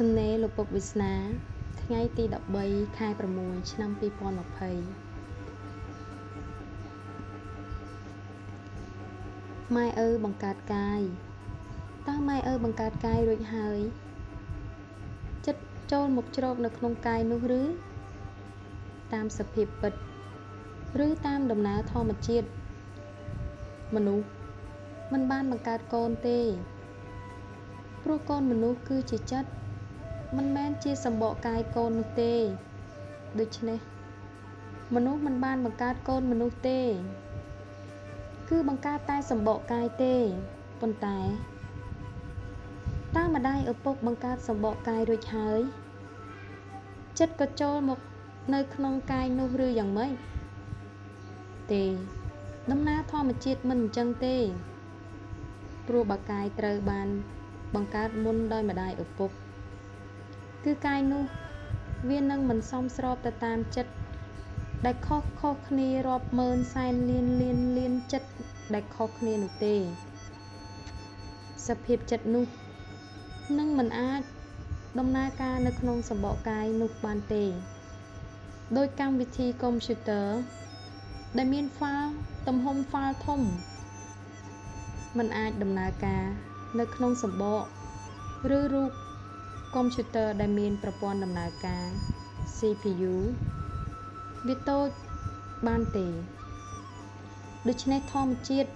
សំណេរលោកពុកវាសនា ថ្ងៃទី13ខែ6ឆ្នាំ2020ម៉ែឪបង្កើតកាយតើម៉ែឪបង្កើតកាយរួចហើយចិត្តចូលមកជ្រកនៅក្នុងកាយនោះឬតាមសភាពពិត ឬតាមដំណើរធម្មជាតិមនុស្សមិនបានបង្កើតកូនទេព្រោះកូនមនុស្សគឺជាចិត្ត មិនមែនជាសម្បកកាយកូននោះទេដូច្នេះមនុស្សមិនបានបង្កើតកូនមនុស្សទេ គឺបង្កើតតែសម្បកកាយទេប៉ុន្តែតើម្ដាយឪពុកបង្កើតសម្បកកាយរួចហើយចិត្តក៏ចូលមកនៅក្នុងកាយនោះឬយ៉ាងម៉េចទេដំណើរធម្មជាតិមិនអញ្ចឹងទេព្រោះបើកាយត្រូវបានបង្កើតមុនដោយម្ដាយឪពុក គឺកាយនោះវានឹងមិនសមស្របទៅតាមចិត្តដែលខុសខុសគ្នារាប់ម៉ឺនសែនលានលានលានចិត្តដែលខុសគ្នានោះទេសភាពចិត្តនោះនឹងមិនអាចដំណើរការនៅក្នុងសម្បកកាយនោះបានទេដោយកម្មវិធីកុំព្យូទ័រដែលមានហ្វាល់ទំហំហ្វាល់ធំมันអាចដំណើរការនៅក្នុងសម្បកឬរូប កុំព្យូទ័រដែលមានប្រព័ន្ធដំណើរការ CPU វាតូចបានទេដូច្នេះធម្មជាតិ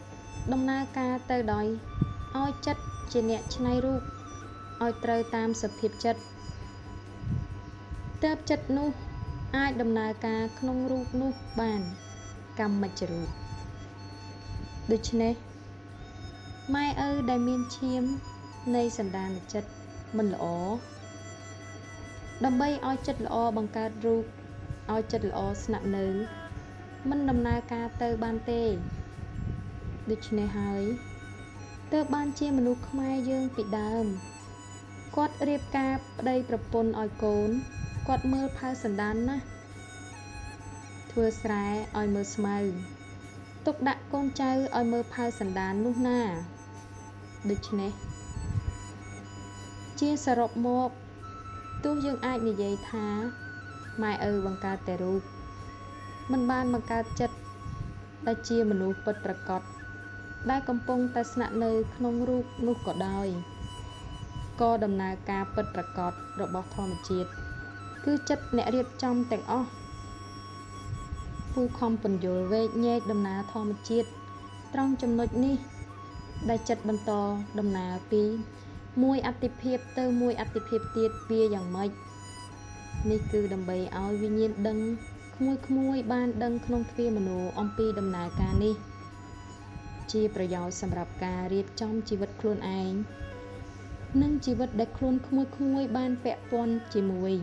ដំណើរការទៅដោយឲ្យចិត្តជាអ្នកច្នៃរូបឲ្យត្រូវតាមសភាពចិត្តទើបចិត្តនោះអាចដំណើរការក្នុងរូបនោះបានកម្មជ្ជរូបដូច្នេះម៉ែឪដែលមានឈាមនៃសន្តានចិត្ត មិនល្អដើម្បីឲ្យចិត្តល្អបង្កើតរូបឲ្យចិត្តល្អស្នាក់នៅមិនដំណើរការទៅបានទេដូច្នេះហើយទើបបានជាមនុស្សខ្មែរយើងពីដើមគាត់រៀបការប្តីប្រពន្ធឲ្យកូនគាត់មើលផៅសន្តានណាស់ធ្វើស្រែឲ្យមើលស្មៅទុកដាក់កូនចៅឲ្យមើលផៅសន្តាននោះណាដូច្នេះ ជាសរុបមកទោះយើងអាចនិយាយថាម៉ែឪបង្កើតតែរូបមិនបានបង្កើតចិត្តដែលជាមនុស្សពិតប្រាកដដែលកំពុងតែស្នាក់នៅក្នុងរូបនោះក៏ដោយក៏ដំណើរការពិតប្រាកដរបស់ធម្មជាតិគឺចិត្តអ្នករៀបចំទាំងអស់ពូខំពន្យល់វែកញែកដំណើរធម្មជាតិត្រង់ចំណុចនេះ ដែលចិត្តបន្តដំណើរពី មួយអតិភិបទៅមួយអតិភិបទៀតវាយ៉ាងម៉េចនេះគឺដើម្បីឲ្យវិញ្ញាណដឹងក្មួយក្មួយបានដឹងក្នុងទ្វាមโนអំពីដំណើរការនេះ ជាប្រយោជន៍សម្រាប់ការរៀបចំជីវិតខ្លួនឯងនិងជីវិតដែលខ្លួនក្មួយក្មួយបានពាក់ព័ន្ធជាមួយ